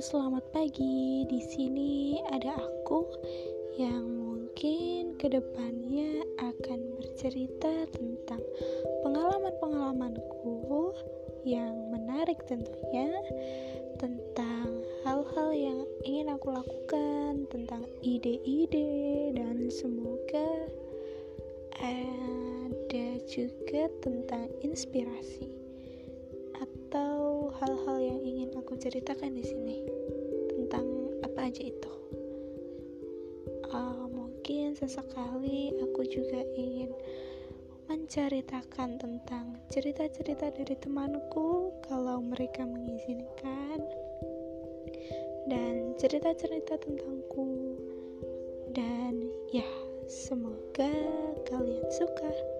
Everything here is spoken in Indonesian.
selamat pagi. Di sini ada aku yang mungkin ke depannya akan bercerita tentang pengalaman-pengalamanku yang menarik tentunya tentang hal-hal yang ingin aku lakukan, tentang ide-ide dan semoga ada juga tentang inspirasi atau hal-hal yang ingin aku ceritakan di sini apa aja itu. Uh, mungkin sesekali aku juga ingin menceritakan tentang cerita-cerita dari temanku kalau mereka mengizinkan dan cerita-cerita tentangku dan ya semoga kalian suka.